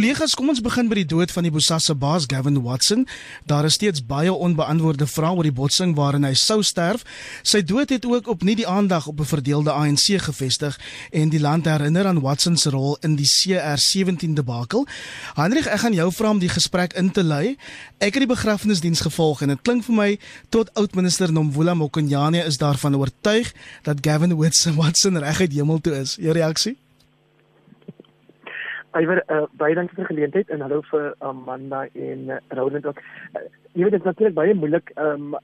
Kollegas, kom ons begin by die dood van die Bosasa baas Gavin Watson. Daar is steeds baie onbeantwoorde vrae oor die botsing waarin hy sou sterf. Sy dood het ook opnuut die aandag op 'n verdeelde ANC gevestig en die land herinner aan Watson se rol in die CR17 debakel. Hendrik, ek gaan jou vra om die gesprek in te lei. Ek het die begrafnisdiens gevolg en dit klink vir my tot oudminister Nomvula Mokonyane is daarvan oortuig dat Gavin Watson reguit hemel toe is. Jou reaksie? Iwer uh, baie dankie vir die geleentheid en hallo vir Amanda en uh, Roland ook. Uh, jy weet dit is natuurlik baie moeilik um,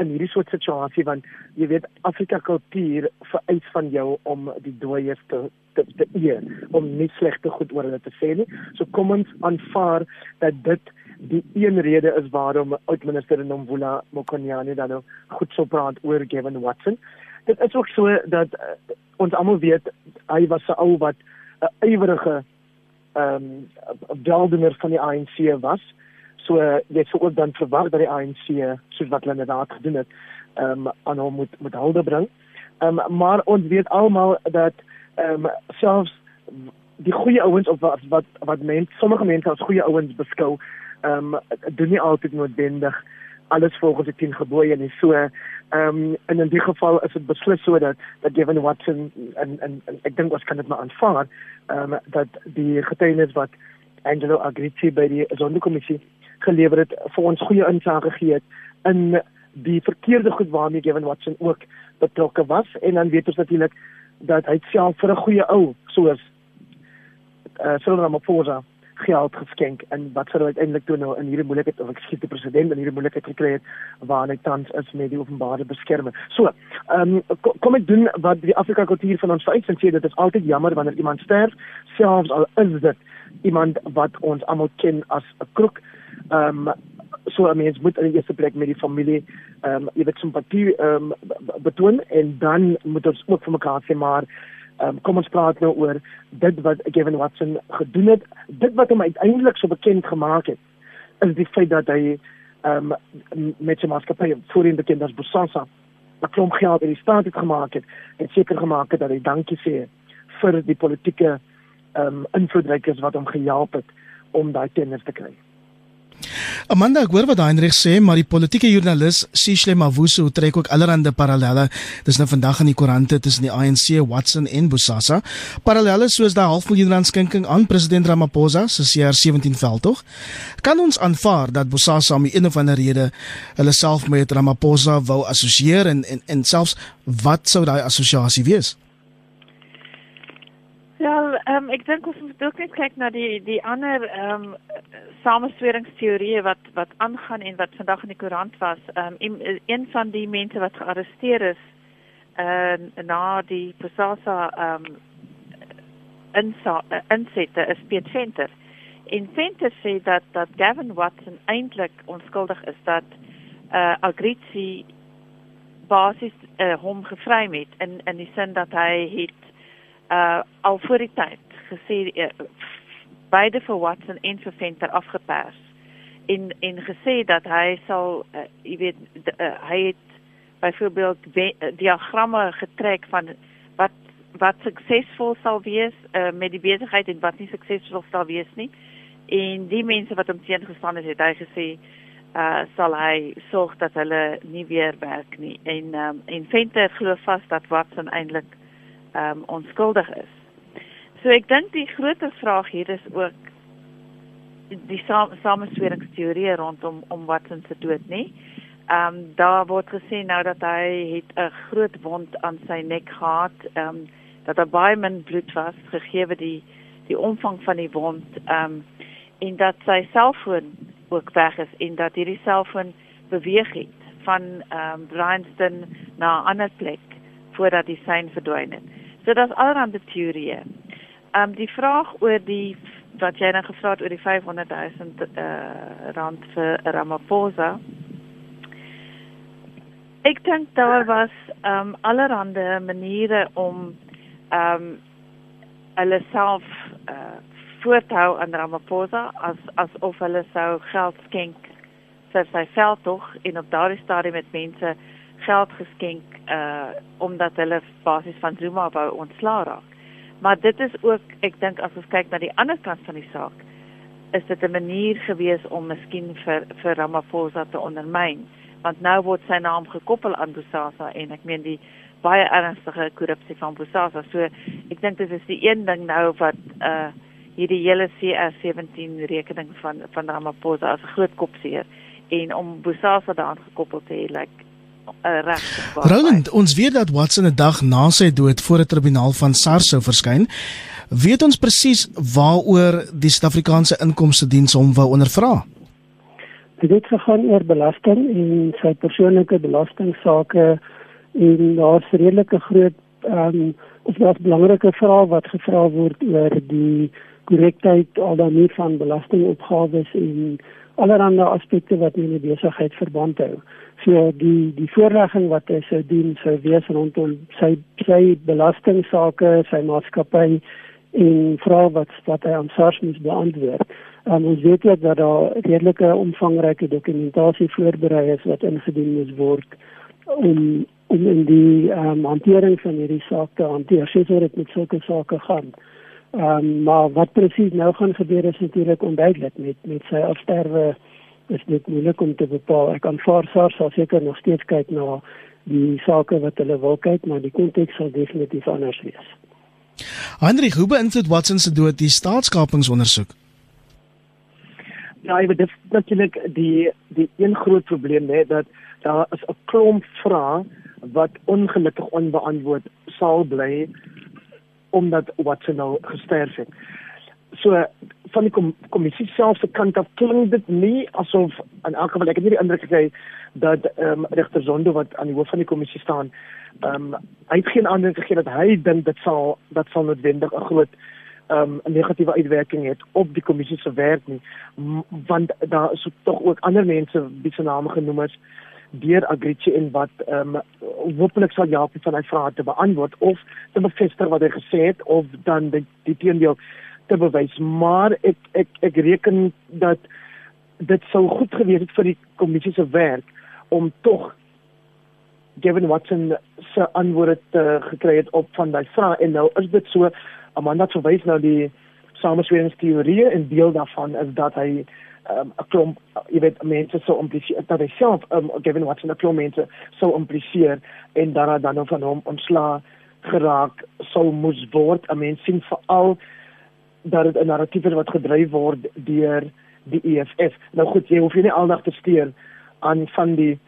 in hierdie soort situasie want jy weet Afrika kultuur vereis van jou om die dooies te te te eer om nie slegte goed oor hulle te sê nie. So kom ons aanvaar dat dit die een rede is waarom uitminister Nomvula Mokonyane dan nou goed so praat oor Gavin Watson. Dit is ook so dat uh, ons almal weet hy was 'n ou wat 'n uh, ywerige ehm um, beldener van die ANC was. So uh, jy sou ook dan verwag dat die ANC soos wat hulle inderdaad gedoen het, ehm um, aan hom moet moet hulde bring. Ehm um, maar ons weet almal dat ehm um, selfs die goeie ouens of wat wat wat mense sommige mense as goeie ouens beskou, ehm um, doen nie altyd noodwendig alles volgens die 10 gebooie nie. So ehm um, en in die geval is dit beslis so dat dat Gavin Watson en en, en ek dink ons kan dit maar aanvaar ehm um, dat die getuienis wat Angelo Agrizi by die sondekommissie gelewer het vir ons goeie insig gegee het in die verkeerde goed waarmee Gavin Watson ook betrokke was en dan weet ons natuurlik dat hy self vir 'n goeie ou soos eh uh, Cyril Ramaphosa geld geskenk en wat sou uiteindelik toe nou in hierdie moeilikheid of ek skiet die president in hierdie moeilikheid gekry het waar hy tans is met die openbare beskerming. So, ehm um, kom ek doen wat die Afrika kultuur van ons vereis en sê dit is altyd jammer wanneer iemand sterf, selfs al is dit iemand wat ons almal ken as 'n kroek. Ehm um, so I mean, moet in die eerste plek met die familie ehm um, jy weet simpatie ehm um, betoon en dan moet ons ook vir mekaar sê maar um, kom ons praat nou oor dit wat Gavin Watson gedoen het, dit wat hom uiteindelik so bekend gemaak het, is die feit dat hy um, met sy maatskappy voorheen bekend as Bosasa 'n klomp geld in die staat het gemaak het en seker gemaak het dat hy dankie sê vir die politieke um, invloedrykers wat hom gehelp het om daai tenders te kry. Amanda, ek hoor wat Heinrich sê, maar die politieke joernalis Sishle Mavuso trek ook allerlei parallelle. Dis nou vandag in die koerante tussen die ANC, Watson en Bosasa. Parallelle soos daai halfmiljoen rand skenking aan president Ramaphosa se CR17 veldtog. Kan ons aanvaar dat Bosasa om een of ander rede hulle self met Ramaphosa wou assosieer en en, en selfs wat sou daai assosiasie wees? Ja, um, ek dink ons moet ook net kyk na die die ander ehm um, samesweringsteorieë wat wat aangaan en wat vandag in die koerant was. Ehm um, een van die mense wat gearresteer is uh na die Posasa ehm um, insette is Piet Venter. En Venter sê dat dat Gavin Watson eintlik onskuldig is dat uh Agrizi basis uh, hom gevry het in in die sin dat hy het uh al voor die tyd gesê uh, beide vir Watson en vir Venter afgepers en en gesê dat hy sal uh, jy weet d, uh, hy het byvoorbeeld uh, diagramme getrek van wat wat suksesvol sal wees uh, met die besigheid en wat nie suksesvol sal wees nie. En die mense wat hom teengestaan het het hy gesê uh sal hy sorg dat hulle nie weer werk nie. En um, en Venter glo vas dat Watson eintlik ehm um, onskuldig is. So ek dink die groter vraag hier is ook die samesweringsteorie rondom om Watson se dood, nê? Ehm um, daar word gesê nou dat hy het 'n groot wond aan sy nek gehad, ehm um, dat daar baie min bloed was gegee die die omvang van die wond, ehm um, en dat sy selfoon ook weg is en dat hierdie selfoon beweeg het van ehm um, Bryanston na 'n ander plek voordat die sein verdwyn het. So daar's allerlei teorieë. Ehm um, die vraag oor die wat jy nou gevra het oor die 500 000 uh, rand vir Ramaphosa. Ek dink daar was ehm um, allerlei maniere om ehm um, hulle self uh, voorthou aan Ramaphosa as asof hulle sou geld skenk vir sy veldtog en op daardie stadium met mense geld geskenk uh omdat hulle basies van Zuma wou ontslaa raak. Maar dit is ook ek dink as ons kyk na die ander kant van die saak is dit 'n manier gewees om miskien vir vir Ramaphosa te ondermyn want nou word sy naam gekoppel aan Bosasa en ek meen die baie ernstige korrupsie van Bosasa. So ek dink dit is die een ding nou wat uh hierdie hele CR17 rekening van van Ramaphosa as 'n groot kopseer en om Bosasa daaraan gekoppel te hê like uh, regtig. Roland, ons weet dat Watson 'n dag na sy dood voor 'n tribunaal van SARS sou verskyn. Weet ons presies waaroor die Suid-Afrikaanse Inkomste Diens hom wou ondervra? Dit het gegaan oor belasting en sy persoonlike belastingsaake en daar's redelike groot ehm um, of daar's belangrike vrae wat gevra word oor die korrektheid al dan nie van belastingopgawes en allerlei aspekte wat met die besigheid verband hou. So die die voorlegging wat hy sou doen sou wees rondom sy sy belastingsaake, sy maatskappy en vrae wat wat hy aan SARS moet beantwoord. Um, ons weet ook dat daar redelike omvangryke dokumentasie voorberei is wat ingedien moet word om om in die um, hantering van hierdie saak te hanteer, soos dit met sulke sake gaan. Ehm um, maar wat presies nou gaan gebeur is natuurlik onduidelik met met sy afsterwe is dit moeilik om te bepaal. Ek kan vir SARS sal seker nog steeds kyk na die sake wat hulle wil kyk, maar die konteks sal definitief anders wees. Hendrik, hoe beïnvloed Watson se dood die staatskapingsondersoek? Ja, dit is natuurlik die die een groot probleem hè dat daar is 'n klomp vrae wat ongelukkig onbeantwoord sal bly omdat wat sy nou gesterf het. So van die kom, kommissie self se kant af klink dit nie asof aan elke geval ek het nie die indruk gekry dat ehm um, regter Zondo wat aan die hoof van die kommissie staan, ehm um, hy het geen aandring gegee dat hy dink dit sal dat sal noodwendig 'n groot ehm um, negatiewe uitwerking het op die kommissie se werk nie, want daar is tog ook ander mense wie se name genoem is deur Agrichi en wat ehm um, hopelik sal help van hy vrae te beantwoord of te bevestig wat hy gesê het of dan die, die teendeel te bewys maar ek ek ek reken dat dit sou goed gewees het vir die kommissie se werk om tog Gavin Watson se antwoorde te gekry het op van daai vrae. En nou is dit so Amanda verwys nou die samesweringsteorie en deel daarvan is dat hy um, 'n klomp jy weet mense sou impliseer dat hy self um, given wat 'n klomp mense sou impliseer en dan dan nou van hom ontslaa geraak sou moes word. 'n mens sien veral dat dit 'n narratief is wat gedryf word deur die EFF nou goed jy hoef nie aandag te steur aan van die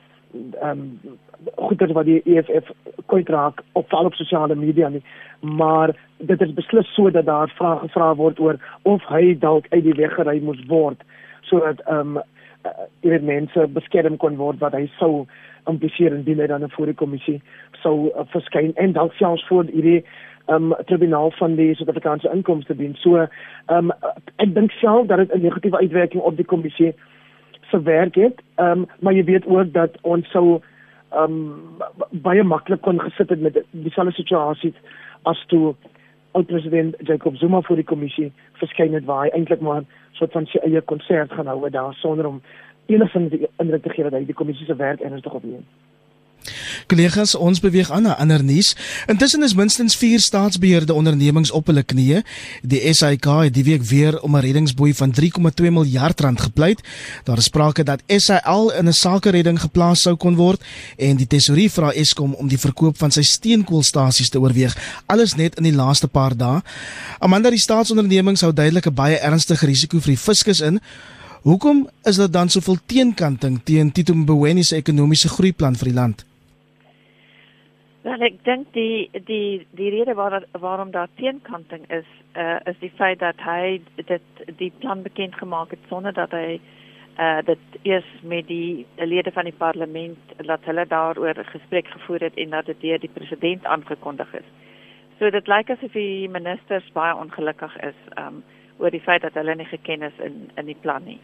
ehm um, goeie wat die EFF kwyt raak op al op sosiale media nie. Maar dit is beslis so dat daar vrae gevra word oor of hy dalk uit die weg gery moes word sodat ehm um, uh, weet mense beskerm kon word wat hy sou impliseer indien hy dan voor die kommissie sou uh, verskyn. En dalk selfs voor hierdie um, tribunaal van die Suid-Afrikaanse inkomste dien. So um, ek dink self dat dit 'n negatiewe uitwerking op die kommissie se werk het. Um, maar jy weet ook dat ons sou um, baie maklik kon gesit het met dieselfde situasie as toe oud-president Jacob Zuma voor die kommissie verskyn het waar hy eintlik maar soort van sy eie konsert gaan hou daar sonder om enigins indruk te gee dat hy die kommissie se werk ernstig opneem. Kollegas, ons beweeg aan na ander nuus. Intussen is minstens 4 staatsbeheerde ondernemings op hulle knieë. Die SAIK het die week weer om 'n reddingsboei van 3,2 miljard rand gepleit. Daar is sprake dat SAL in 'n sakeredding geplaas sou kon word en die tesourier vra Eskom om die verkoop van sy steenkoolstasies te oorweeg, alles net in die laaste paar dae. Amanda, die staatsondernemings hou duidelik 'n baie ernstige risiko vir die fiskus in. Hoekom is daar dan soveel teenkanting teen Tito Mboweni se ekonomiese groeiplan vir die land? Wel ek dink die die die rede waar waarom daar teenkanting is, uh, is die feit dat hy dit die plan bekend gemaak het sonder dat hy uh dit eers met die lede van die parlement dat hulle daaroor gesprek gevoer het en dat dit deur die president aangekondig is. So dit lyk asof die ministers baie ongelukkig is um oor die feit dat hulle nie geken is in in die plan nie.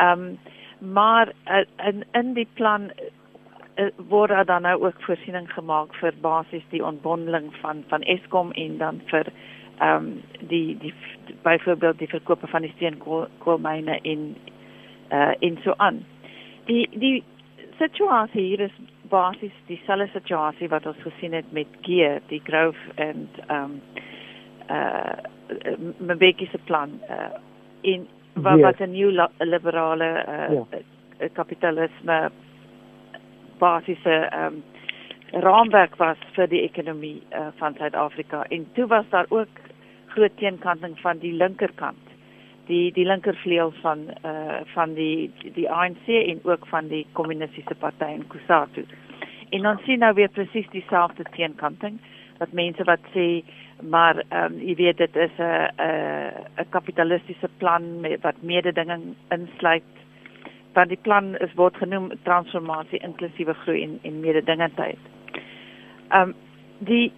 Um maar uh, in in die plan word daar dan nou ook voorsiening gemaak vir basies die ontbondeling van van Eskom en dan vir ehm um, die die byvoorbeeld die verkope van die steenkoolmyne in uh in so aan. Die die situasie hier is basies dieselfde situasie wat ons gesien het met Gear, die Grove en ehm um, uh Mbeki se plan uh in wat yes. wat 'n nuwe liberale uh ja. kapitalisme basiese um raamwerk was vir die ekonomie uh, van Suid-Afrika en toe was daar ook groot teenkanting van die linkerkant die die linkervleuel van uh van die die ANC en ook van die kommunistiese party in Kusatu. En ons sien nou weer presies dieselfde teenkanting dat mense wat sê maar ehm um, jy weet dit is 'n 'n 'n kapitalistiese plan met wat mededinging insluit. Want die plan is word genoem transformasie inklusiewe groei en en mededingendheid. Ehm um, die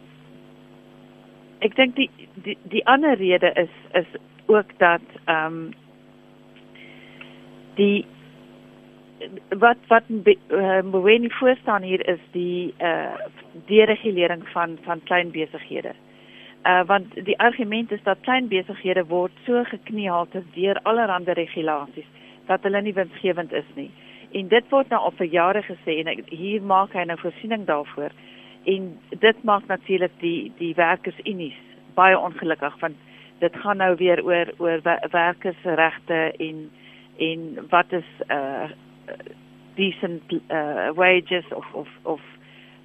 ek dink die die die ander rede is is ook dat ehm um, die wat wat Mboweni uh, voorstaan hier is die eh uh, deregulering van van klein besighede. Uh want die argument is dat klein besighede word so gekniehalter deur allerlei regulasies dat hulle nie winsgewend is nie. En dit word nou al vir jare gesê en ek, hier maak hy nou voorsiening daarvoor. En dit maak natuurlik die die werkersunies baie ongelukkig want dit gaan nou weer oor oor werkersregte en en wat is uh decent uh wages of of of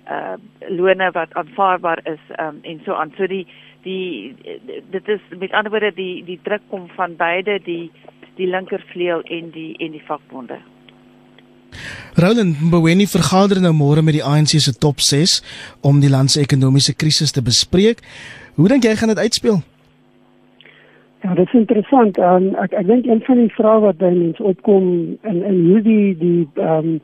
uh lone wat aanvaarbaar is um en so aan so die die dit is met ander woorde die die druk kom van beide die die linkervleuel en die en die vakbonde Roland Mboweni vergader nou môre met die ANC se top 6 om die land se ekonomiese krisis te bespreek. Hoe dink jy gaan dit uitspeel? Ja, dit is interessant. Um, ek ek dink een van die vrae wat by mense opkom in in hoe die die ehm um,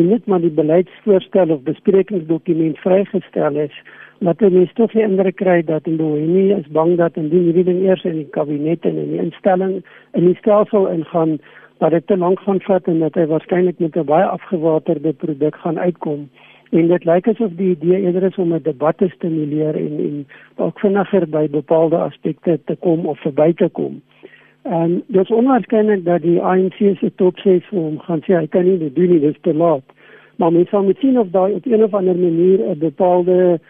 die net maar die beleidsvoorstel of besprekingsdokument vrygestel is, dat mense tog die indruk kry dat Mboweni is bang dat indien hierdie ding eers in die kabinet en in die instelling in die stelsel ingaan, dat dit te lank gaan vat en dat hy waarskynlik met 'n baie afgewaterde produk gaan uitkom. En dit lyk asof die idee eerder is om 'n debat te stimuleer en en ook vinniger by bepaalde aspekte te kom of verby te kom. En dit is onwaarskynlik dat die ANC se top 6 vir hom gaan sê hy kan nie dit doen nie, dit is te laat. Maar mens sal moet sien of daai op een of ander manier 'n bepaalde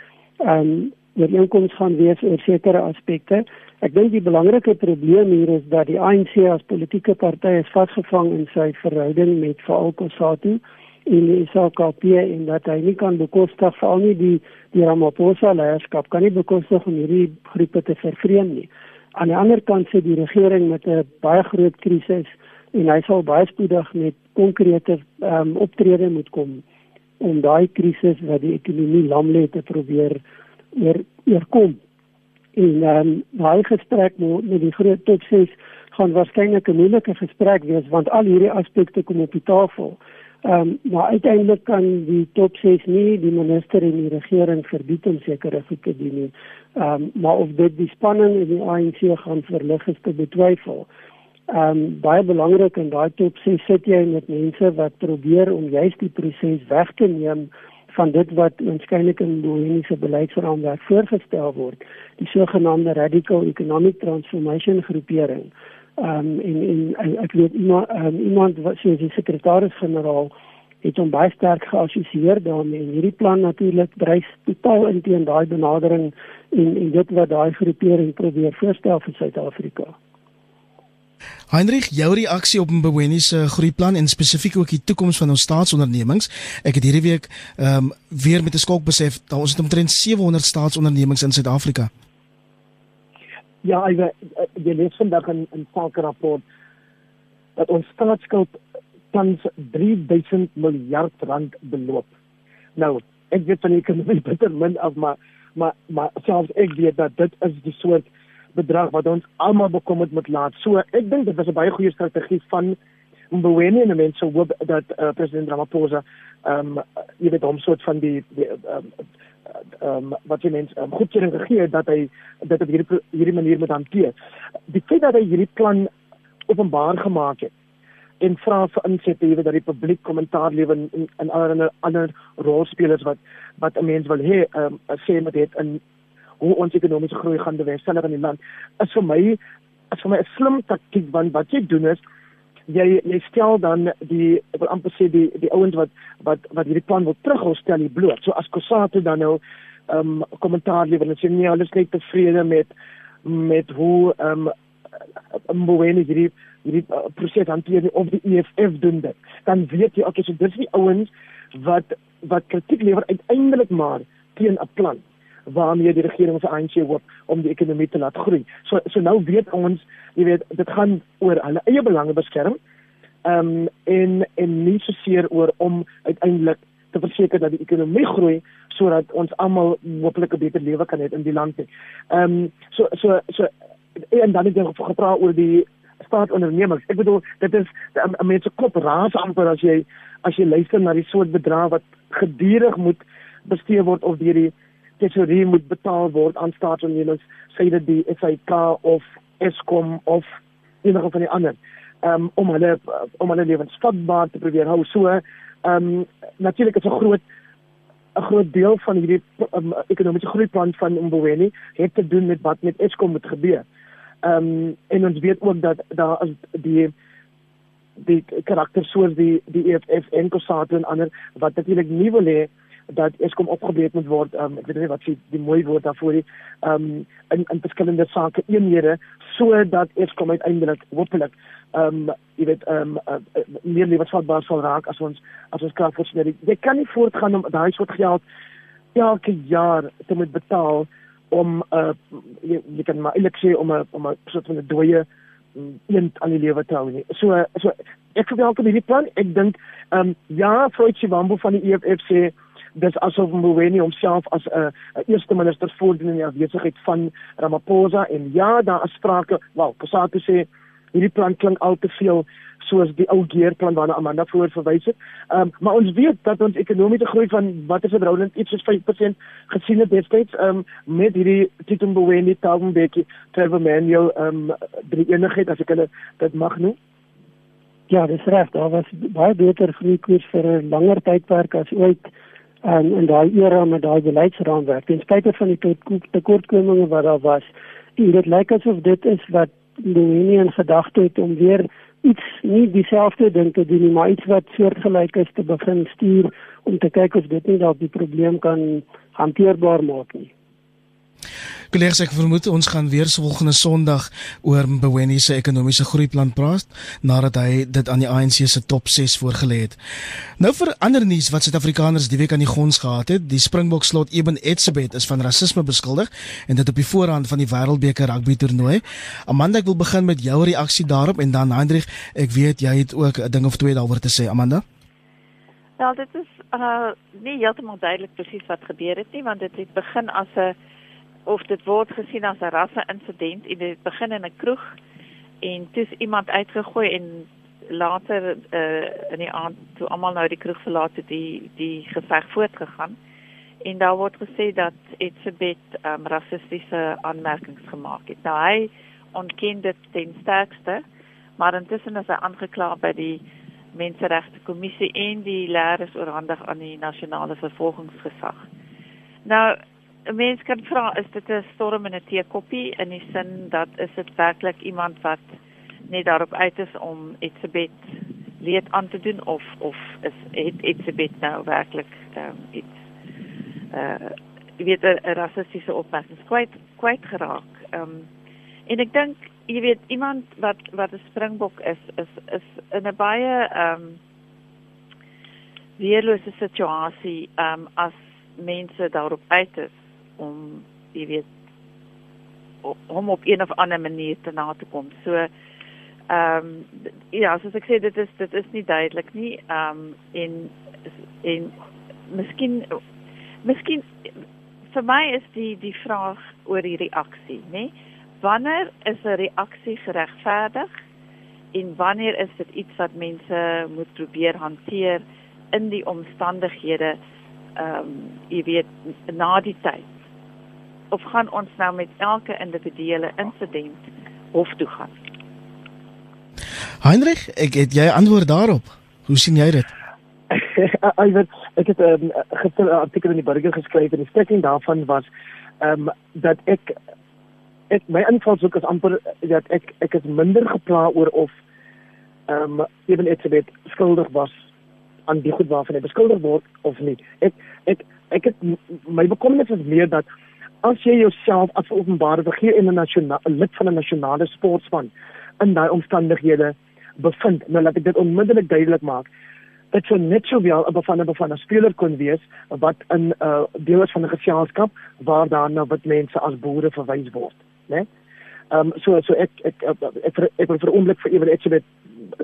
um, ooreenkoms gaan wees oor sekere aspekte. Ek dink die belangrike probleem hier is dat die ANC as politieke party is vasgevang in sy verhouding met veral Kossatu en die SAKP en dat hy nie kan bekostig veral nie die die Ramaphosa leierskap kan nie bekostig om hierdie groepe te vervreem nie. Aan die ander kant sê die regering met 'n baie groot krisis en hy sal baie spoedig met konkrete um, optrede moet kom om daai krisis wat die ekonomie lam lê te probeer oor oorkom. En ehm um, daai gesprek met, met die groot top 6 gaan waarskynlik 'n moeilike gesprek wees want al hierdie aspekte kom op die tafel. Ehm um, maar uiteindelik kan die top 6 nie die minister en die regering verbied om sekere goed te doen nie. Ehm um, maar of dit die spanning in die ANC gaan verlig is te betwyfel. Ehm um, baie belangrik in daai top 6 sit jy met mense wat probeer om juist die proses weg te neem van dit wat waarskynlik in die Bohemiese beleidsraamwerk voorgestel word, die sogenaamde radical economic transformation groepering um, en en ek weet iemand um, iemand wat soos die sekretaris-generaal het hom baie sterk geassosieer daarmee en hierdie plan natuurlik dryf totaal in teen daai benadering en en dit wat daai groepering probeer voorstel vir Suid-Afrika. Heinrich, jou reaksie op Mboweni se groeiplan en spesifiek ook die toekoms van ons staatsondernemings. Ek het hierdie week ehm um, weer met 'n skok besef dat ons het omtrent 700 staatsondernemings in Suid-Afrika. Ja, ek jy lees vandag in 'n sake rapport dat ons staatsskuld tans 3000 miljard rand beloop. Nou, ek weet van die ekonomie bitter min af, maar maar maar selfs ek weet dat dit is die soort bedrag wat ons almal bekommerd moet laat. So, ek dink dit was 'n baie goeie strategie van Mboweni en mense hoop dat uh, president Ramaphosa ehm um, jy weet hom soort van die ehm um, um, wat jy mens um, goedkeuring gegee dat hy dit hierdie hierdie manier moet hanteer. Die feit dat hy hierdie plan openbaar gemaak het en vra vir insette jy weet dat die publiek kommentaar lewer in in ander ander rolspelers wat wat 'n mens wil hê ehm um, sê met dit in hoe ons ekonomiese groei gaan bewerkstellig in die land is vir my is vir my 'n slim taktiek want wat jy doen is jy jy stel dan die ek wil amper sê die die ouens wat wat wat hierdie plan wil terughou stel die bloot. So as Kosato dan nou ehm um, kommentaar lewer en sê nee, hulle is net tevrede met met hoe ehm um, Mboweni hierdie hierdie uh, proses hanteer of die EFF doen dit, dan weet jy okay, so dis die ouens wat wat kritiek lewer uiteindelik maar teen 'n plan waarmee die regering se ANC hoop om die ekonomie te laat groei. So so nou weet ons, jy weet, dit gaan oor hulle eie belange beskerm. Ehm um, en en nie so seer oor om uiteindelik te verseker dat die ekonomie groei sodat ons almal hopelik 'n beter lewe kan hê in die land. Ehm um, so so so en dan het jy gepraat oor die staatsondernemings. Ek bedoel dit is 'n mens se kop raas amper as jy as jy luister na die soort bedrag wat gedurig moet bestee word of deur die tesourier moet betaal word aan staatsondernemings, sê dit die SAK of Eskom of enige van die ander. Um om hulle om hulle lewensvatbaar te probeer hou. So um natuurlik is 'n groot 'n groot deel van hierdie um, ekonomiese groeiplan van Mboweni het te doen met wat met Eskom moet gebeur. Ehm um, en ons weet ook dat daar as die die karakter soos die die EFF en Kosato en ander wat natuurlik nie wil hê dat Eskom opgebreek moet word um, ek weet nie wat sê die mooi woord daarvoor is ehm um, in in verskillende sake eenhede sodat Eskom uiteindelik hopelik ehm um, jy weet ehm um, uh, meer lewensvatbaar sal raak as ons as ons kragvoorsiening jy kan nie voortgaan om daai soort geld elke jaar te moet betaal om uh jy, jy kan maar eintlik sê om 'n om 'n soort van 'n dooie mm, eend aan die lewe te hou nie. So so ek verwelkom hierdie plan. Ek dink ehm um, ja, Freud Chivambo van die EFF sê dis asof Mboweni homself as 'n uh, eerste minister voordoen in die afwesigheid van Ramaphosa en ja, daar is sprake, wel, Kosato sê hierdie plan klink al te veel soos die ou geerplan waarna Amanda voor verwys het. Ehm um, maar ons weet dat ons ekonomiese groei van wat is verhoudend iets soos 5% gesien het destyds ehm um, met hierdie Tito Mboweni, Thabo Mbeki, Trevor Manuel ehm um, die enigheid as ek hulle dit mag noem. Ja, dis reg. Daar was baie beter groeikoers vir 'n langer tydperk as ooit um, in daai era met daai beleidsraamwerk. Ten spyte van die tekortkominge wat daar was, en dit lyk asof dit is wat Unie in gedagte het om weer iets nie dieselfde ding te doen nie, maar iets wat soortgelyk is te begin stuur om te kyk of dit nie dalk die probleem kan hanteerbaar maak nie. Kollegas, ek vermoed ons gaan weer volgende Sondag oor Mboweni se ekonomiese groeiplan praat nadat hy dit aan die ANC se top 6 voorgelê het. Nou vir ander nuus wat Suid-Afrikaners die week aan die gons gehad het, die Springbok slot Eben Etzebeth is van rasisme beskuldig en dit op die voorhand van die Wêreldbeker rugby toernooi. Amanda, ek wil begin met jou reaksie daarop en dan Hendrik, ek weet jy het ook 'n ding of twee daaroor te sê, Amanda. Wel, dit is uh nie heeltemal duidelik presies wat gebeur het nie, want dit het begin as 'n of dit word gesien as 'n rasse insident en dit begin in 'n kroeg en toe is iemand uitgegooi en later uh, in die aand toe almal nou die kroeg verlaat het die die geveg voortgegaan en daar word gesê dat Etzebeth um, rassistiese aanmerkings gemaak het. Nou hy ontken dit ten sterkste, maar intussen is hy aangekla by die Menseregte Kommissie en die leerders oorhandig aan die nasionale vervolgingsgesag. Nou 'n mens kan vra is dit 'n storm in 'n teekoppie in die sin dat is dit werklik iemand wat net daarop uit is om Etzebeth leed aan te doen of of is het Etzebeth nou werklik um, iets uh weet 'n rassistiese opmerking kwyt kwyt geraak. Ehm um, en ek dink jy weet iemand wat wat 'n springbok is is is in 'n baie ehm um, weerlose situasie ehm um, as mense daarop uit is om jy weet om op een of ander manier te na te kom. So ehm um, ja, soos ek sê dit is dit is nie duidelik nie. Ehm um, en en miskien miskien vir my is die die vraag oor die reaksie, nê? Wanneer is 'n reaksie geregverdig en wanneer is dit iets wat mense moet probeer hanteer in die omstandighede ehm um, jy weet na die tyd of gaan ons nou met elke individuele insident hof toe gaan? Heinrich, ek het jy antwoord daarop. Hoe sien jy dit? ek weet ek het um, gister 'n artikel in die burger geskryf en die stukking daarvan was ehm um, dat ek ek my invalshoek is amper dat ek ek is minder gepla oor of ehm um, ewen Etzebeth skuldig was aan die goed waarvan hy beskuldig word of nie. Ek ek ek het my bekommernis is meer dat as jy jouself as openbare figuur in 'n nasionale lid van 'n nasionale sportspan in daai omstandighede bevind, nou laat ek dit onmiddellik duidelik maak. Dit sou net so wel 'n van 'n speler kon wees wat in 'n uh, deel is van 'n geselskap waar daar nou wat mense as boere verwys word, né? Nee? Ehm um, so so ek ek ek, ek, wil vir 'n oomblik vir ewe net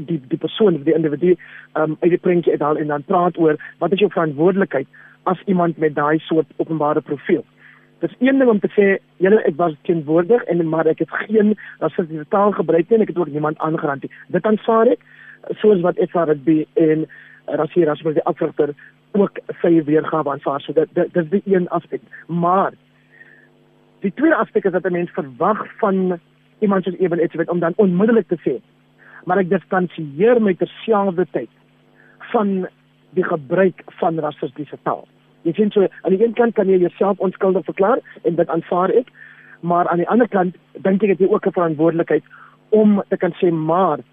die die persoon die individu ehm um, uit die prentjie uit haal en dan praat oor wat is jou verantwoordelikheid as iemand met daai soort openbare profiel. Dis een ding om te sê, julle ek was teenwoordig en maar ek het geen rassistiese taal gebruik nie en ek het ook niemand aangerand nie. Dit aanvaar ek soos wat ek vir dit en rassier as wat die afrigter ook sy weergawe aanvaar. So dit dit is die een aspek. Maar die tweede aspek is dat 'n mens verwag van iemand soos Eben Etzebeth om dan onmiddellik te sê, maar ek distansieer my terselfdertyd van die gebruik van rassistiese taal. Jy sien so aan die een kant kan jy jouself onskuldig verklaar en dit aanvaar ek, maar aan die ander kant dink ek het jy ook 'n verantwoordelikheid om te kan sê maar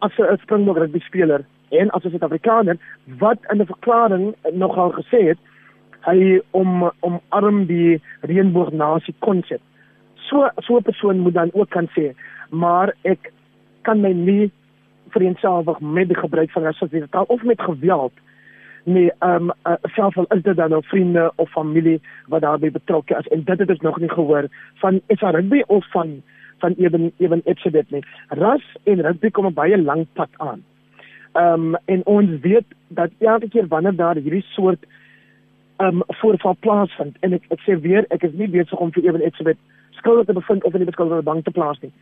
as 'n Springbok rugby speler en as 'n Suid-Afrikaner wat in 'n verklaring nogal gesê het hy om omarm die reënboognasie konsep. So so 'n persoon moet dan ook kan sê, maar ek kan my nie vereensalwig met die gebruik van rassistiese taal of met geweld nee, ehm um, uh, selfs al is dit dan nou vriende of familie wat daarbey betrokke is en dit het ons nog nie gehoor van SA rugby of van van ewen ewen Epsibet nie. Ras en rugby kom 'n baie lank pad aan. Ehm um, en ons weet dat elke keer wanneer daar hierdie soort ehm um, voorval plaasvind en ek ek sê weer ek is nie besig om vir ewen Epsibet skuldig te bevind of in die beskuldigde bank te plaas nie.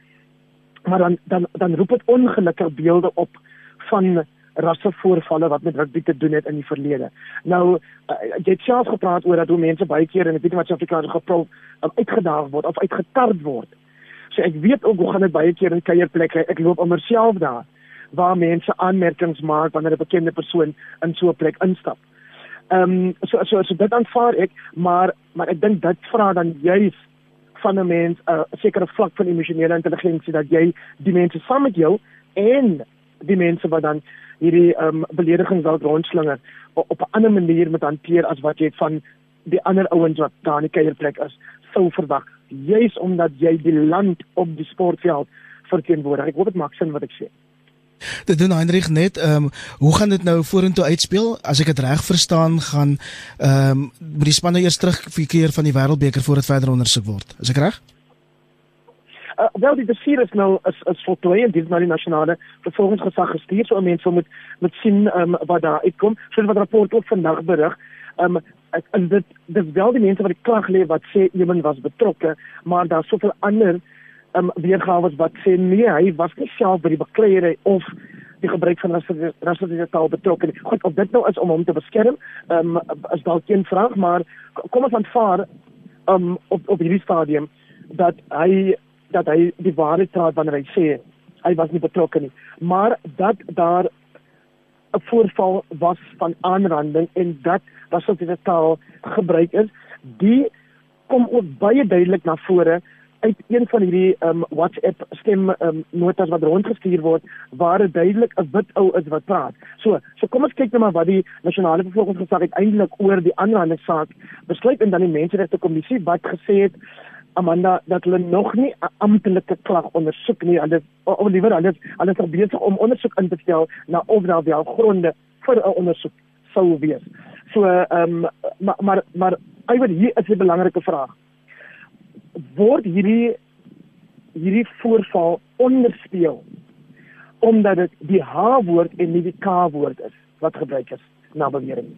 Maar dan dan dan roep dit ongelukkige beelde op van rassevoorvalle wat met rugby te doen het in die verlede. Nou uh, jy het self gepraat oor dat hoe mense baie keer en ek weet nie wat Suid-Afrikaans geprol um, uitgedaag word of uitgetard word. So ek weet ook hoe gaan dit baie keer in kuierplekke. Ek loop om myself daar waar mense aanmerkings maak wanneer 'n bekende persoon in so 'n plek instap. Ehm um, so so so dit aanvaar ek, maar maar ek dink dit vra dan juis van 'n mens 'n uh, sekere vlak van emosionele intelligensie dat jy die mense saam met jou en die mense wat dan hierdie ehm um, belediging dalk rondslinger op 'n ander manier moet hanteer as wat jy van die ander ouens wat daar in die kuierplek is sou verwag. Juis omdat jy die land op die sportveld verteenwoordig. Ek hoop dit maak sin wat ek sê. Dit doen Heinrich net ehm um, hoe gaan dit nou vorentoe uitspeel? As ek dit reg verstaan gaan ehm um, die spanne eers terug keer van die wêreldbeker voordat verder ondersoek word. Is ek reg Uh, wel die dossier is nou is is voltooi en dit is nou die nasionale vervolgingsgesag gestuur so mense moet moet sien um, wat daar uitkom. So wat rapport ook vandag berig. Um en dit dis wel die mense wat die klag lê wat sê iemand was betrokke, maar daar's soveel ander um weergawe wat sê nee, hy was nie self by die bekleierery of die gebruik van rassiese taal betrokke. Goed, of dit nou is om hom te beskerm, um is dalk geen vraag, maar kom ons aanvaar um op op hierdie stadium dat hy dat hy die waarheid praat wanneer hy sê hy was nie betrokke nie, maar dat daar 'n voorval was van aanranding en dat was op die taal gebruik is, die kom ook baie duidelik na vore uit een van hierdie um, WhatsApp stem um, notas wat rondgestuur word waar dit duidelik 'n wit ou is wat praat. So, so kom ons kyk net maar wat die nasionale vervolgingsgesag uiteindelik oor die aanrandingssaak besluit en dan die menseregte kommissie wat gesê het Amanda dat hulle nog nie 'n amptelike klag ondersoek nie. Hulle of liewer hulle hulle is besig om ondersoek in te stel na of daar wel gronde vir 'n ondersoek sou wees. So ehm um, maar maar maar iewers hier is 'n belangrike vraag. Word hierdie hierdie voorval onderspeel omdat dit die H woord en nie die K woord is wat gebruik is na bewering.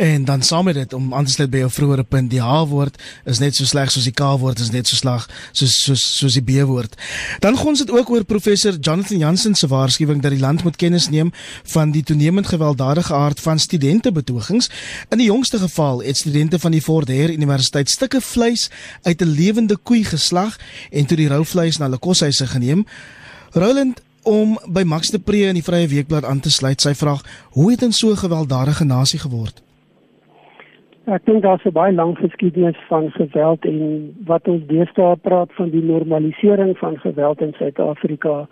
En dan saam met dit om aan te sluit by jou vroeëre punt, die H-woord is net so sleg soos die K-woord is net so sleg soos soos soos die B-woord. Dan gaan dit ook oor professor Jonathan Jansen se waarskuwing dat die land moet kennis neem van die toenemend gewelddadige aard van studente betogings. In die jongste geval het studente van die Fort Hare Universiteit stukke vleis uit 'n lewende koei geslag en toe die rou vleis na hulle koshuise geneem. Roland om by Max de Pre in die Vrye Weekblad aan te sluit. Sy vraag: Hoe het 'n so gewelddadige nasie geword? Ek dink daar's 'n baie lang geskiedenis van geweld en wat ons deesdae praat van die normalisering van geweld in Suid-Afrika.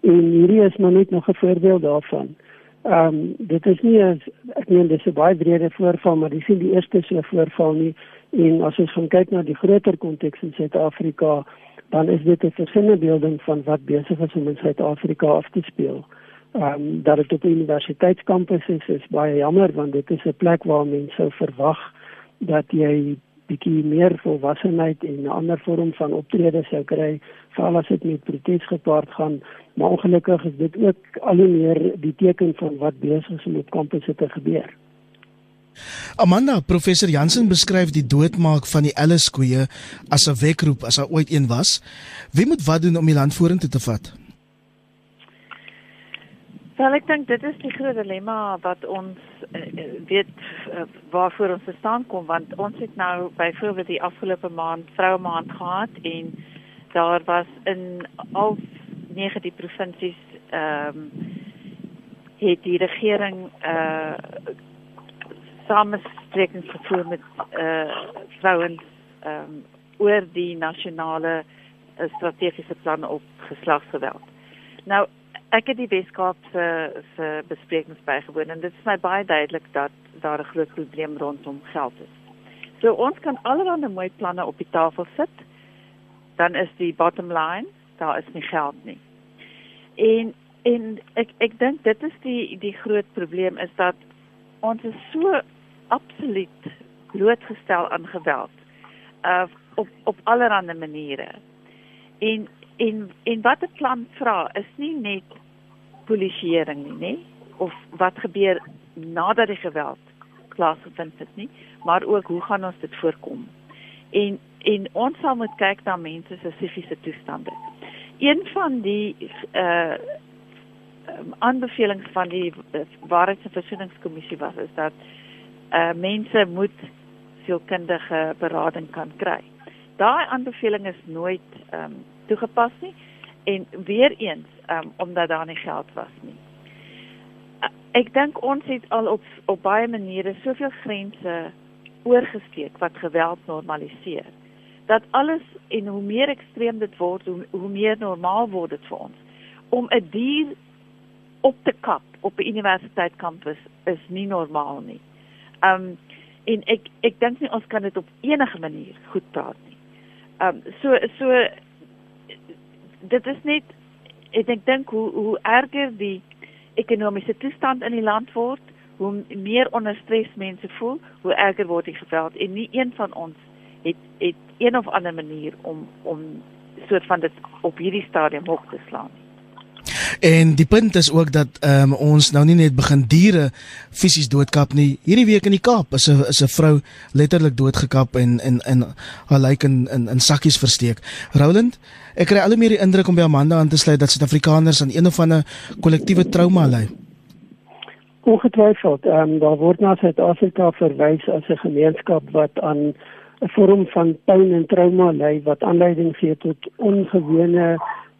En hierdie is nou net nog 'n voorbeeld daarvan. Ehm um, dit is nie as ek meen dis 'n baie breër voorval, maar dis nie die eerste so voorval nie. En as ons gaan kyk na die groter konteks in Suid-Afrika, dan is dit 'n versinnebeelding van wat besig is om in Suid-Afrika af te speel. Ehm um, dat dit op universiteitskampus is, is baie jammer want dit is 'n plek waar mense sou verwag dat jy bietjie meer volwassenheid en 'n ander vorm van optrede sou kry, veral as dit met protes gepaard gaan. Maar ongelukkig is dit ook al hoe meer die teken van wat besig is om op kampusse te gebeur. Amanda, professor Jansen beskryf die doodmaak van die Ellis koeie as 'n wekroep as daar ooit een was. Wie moet wat doen om die land vorentoe te vat? Wel ek dink dit is die groot dilemma wat ons uh, weet uh, waarvoor ons staan kom want ons het nou byvoorbeeld die afgelope maand vroue maand gehad en daar was in al nege die provinsies ehm um, het die regering uh samesprekings gevoer met uh vrouens ehm um, oor die nasionale uh, strategiese plan op geslagsgeweld. Nou ek het die Weskaap se se besprekings bygewoon en dit is my baie duidelik dat daar 'n groot probleem rondom geld is. So ons kan allerlei mooi planne op die tafel sit. Dan is die bottom line, daar is nie geld nie. En en ek ek dink dit is die die groot probleem is dat ons is so absoluut blootgestel aan geweld. Uh op op allerlei maniere. En En en wat 'n plan vra is nie net polisieering nie, nê? Of wat gebeur nadat die geweld plaasgevind het nie, maar ook hoe gaan ons dit voorkom? En en ons sal moet kyk na mense se psigiese toestande. Een van die uh aanbevelings van die uh, Waarheids- en Versoeningskommissie was is dat uh mense moet sielkundige berading kan kry. Daai aanbeveling is nooit ehm um, toegepas nie en weer eens um, omdat daar nie geld was nie. Uh, ek dink ons het al op op baie maniere soveel grense oorgesteek wat geweld normaliseer. Dat alles en hoe meer ekstreem dit word, hoe, hoe meer normaal word dit vir ons. Om 'n dier op te kap op 'n universiteitskampus is nie normaal nie. Um en ek ek dink nie ons kan dit op enige manier goed praat nie. Um so so dit is net ek dink dink hoe hoe erger die ekonomiese toestand in die land word, hoe meer onder stres mense voel, hoe erger word die geweld en nie een van ons het het een of ander manier om om soort van dit op hierdie stadium hoog te slaan. En die punt is ook dat um, ons nou nie net begin diere fisies doodkap nie. Hierdie week in die Kaap is 'n is 'n vrou letterlik doodgekap en en en haar lijk in in in sakkies versteek. Roland, ek kry al hoe meer die indruk om by Amanda aan te sluit dat Suid-Afrikaners aan een of ander kollektiewe trauma ly. Ongetwyfeld, ehm um, daar word na Suid-Afrika verwys as 'n gemeenskap wat aan 'n vorm van pyn en trauma ly wat aanleiding gee tot ongewone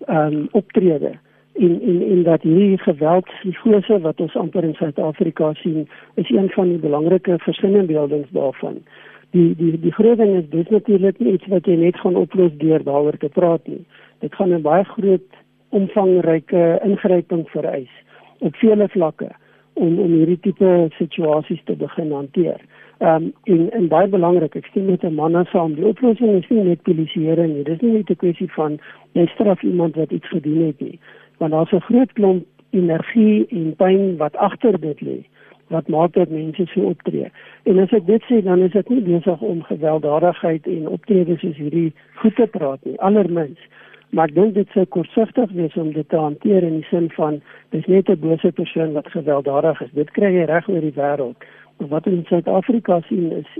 ehm um, optredes en en en dat hierdie geweldspsigose wat ons amper in Suid-Afrika sien is een van die belangrike versinnebeeldings daarvan. Die die die groot ding is dis natuurlik nie iets wat jy net gaan oplos deur daaroor te praat nie. Dit gaan 'n baie groot omvangryke ingryping vereis op vele vlakke om om hierdie tipe situasies te begin hanteer. Ehm um, en en baie belangrik, ek sien met 'n man saam, die oplossing is nie net polisieering nie. Dis nie net 'n kwessie van jy straf iemand wat iets gedoen het nie want daar's 'n groot klomp energie en pyn wat agter dit lê wat maak dat mense so optree. En as ek dit sê, dan is dit nie besig om gewelddadigheid en optredes soos hierdie goed te praat nie, allermins. Maar ek dink dit sou kortsigtig wees om dit te hanteer in die sin van dis net 'n bose persoon wat gewelddadig is. Dit kry jy reg oor die wêreld. Wat in Suid-Afrika sien is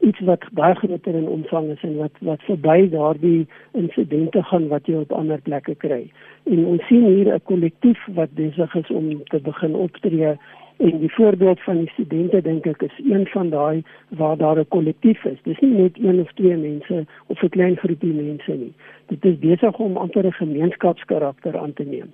iets wat baie groter in omvang is en wat wat verby daardie insidente gaan wat jy op ander plekke kry. En ons sien hier 'n kollektief wat besig is om te begin optree en die voorbeeld van die studente dink ek is een van daai waar daar 'n kollektief is. Dis nie net een of twee mense of 'n klein groepie mense nie. Dit is besig om amper 'n gemeenskapskarakter aan te neem.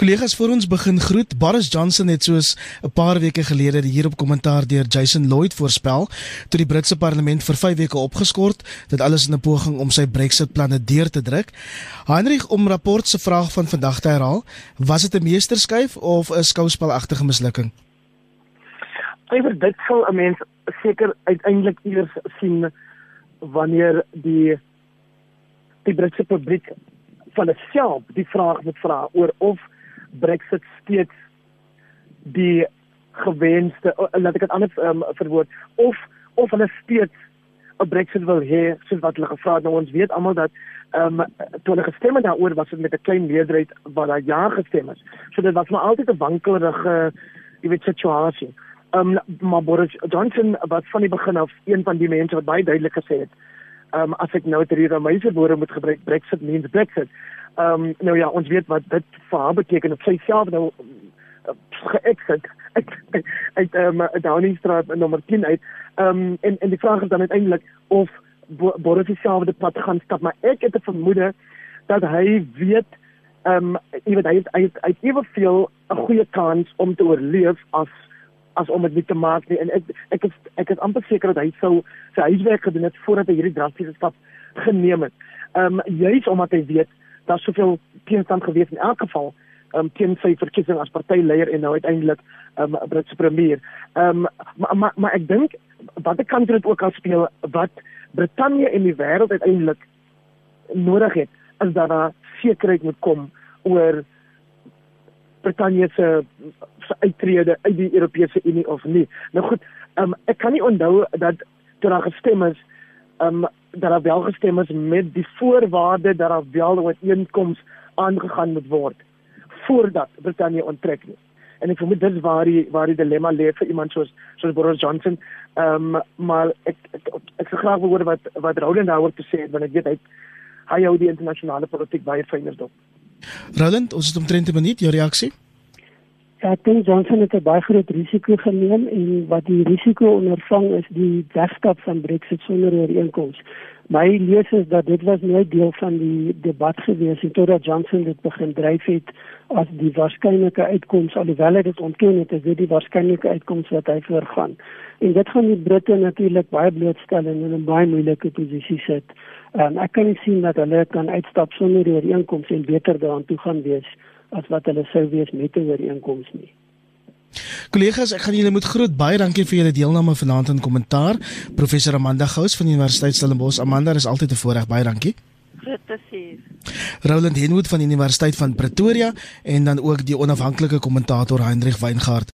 Kollegas voor ons begin groet. Boris Johnson het soos 'n paar weke gelede hier op kommentaar deur Jason Lloyd voorspel toe die Britse parlement vir 5 weke opgeskort, dit alles in 'n poging om sy Brexit planne deur te druk. Heinrich om rapport se vraag van vandag te herhaal, was dit 'n meesterskyf of 'n skouspelagtige mislukking? Ewer dit sal 'n mens seker uiteindelik eers sien wanneer die die Britse publiek van self die vraag moet vra oor of Brexit steeds die gewenste laat ek dit anders um, verwoord of of hulle steeds 'n Brexit wil hê soos wat hulle gevra het. Nou ons weet almal dat ehm um, toe hulle gestem het daaroor was dit met 'n klein meerderheid wat daar ja gestem is. So dit was maar altyd 'n wankelrige jy weet situasie ehm um, maar Boris Johnson was van die begin af een van die mense wat baie duidelik gesê het ehm um, as ek nou ter hierdie meise woorde moet gebruik Brexit means Brexit ehm um, nou ja ons weet wat dit vir haar beteken op sy self nou geëxit ek uit ehm um, Downing Street nommer 10 uit. Ehm um, en en die vraag is dan uiteindelik of Boris self die pad gaan stap, maar ek het 'n vermoede dat hy weet ehm um, jy weet hy het, hy het, hy het eweveel 'n goeie kans om te oorleef as as om dit te maak nie. en ek ek is ek is amper seker dat hy sou sy huiswerk gedoen het voordat hy hierdie drastiese stap geneem het. Ehm um, juis omdat hy weet daar's soveel teenstand gewees in elk geval um, teen sy verkiesing as partyleier en nou uiteindelik um, Britse premier. Ehm um, maar maar maar ek dink wat ek kan dit ook al speel wat Brittanje en die wêreld uiteindelik nodig het is dat daar sekerheid moet kom oor Brittanje se uittrede uit die Europese Unie of nie. Nou goed, um, ek kan nie onthou dat toe daar gestem is um dat daar wel gestem is met die voorwaarde dat daar wel 'n ooreenkoms aangegaan moet word voordat Brittanje onttrek nie. En ek vermoed dit is waar die waar die dilemma lê vir iemand soos soos Boris Johnson. Ehm um, maar ek ek ek, ek sou graag wil hoor wat wat Roland daaroor te sê het want ek weet hy hy hou die internasionale politiek baie fyner dop. Roland, ons het omtrent 'n minuut jou reaksie. Ja, ek dink Johnson het 'n baie groot risiko geneem en wat die risiko ondervang is die wegstap van Brexit sonder ooreenkoms. My lees is dat dit was nooit deel van die debat gewees en totdat Johnson dit begin dryf het as die waarskynlike uitkoms alhoewel hy dit ontken het is dit die waarskynlike uitkoms wat hy voorgaan. En dit gaan die Britte natuurlik baie blootstel en in 'n baie moeilike posisie sit. En ek kan nie sien dat hulle kan uitstap sonder ooreenkoms en beter daaraan toe gaan wees as wat hulle sou wees met 'n ooreenkoms nie Kollegas, ek gaan julle moet groet. Baie dankie vir julle deelname vanaand in kommentaar. Professor Amanda Gous van die Universiteit Stellenbosch. Amanda, is altyd 'n voorreg. Baie dankie. Dit is hier. Roland Henwood van die Universiteit van Pretoria en dan ook die onafhanklike kommentator Hendrik Weingart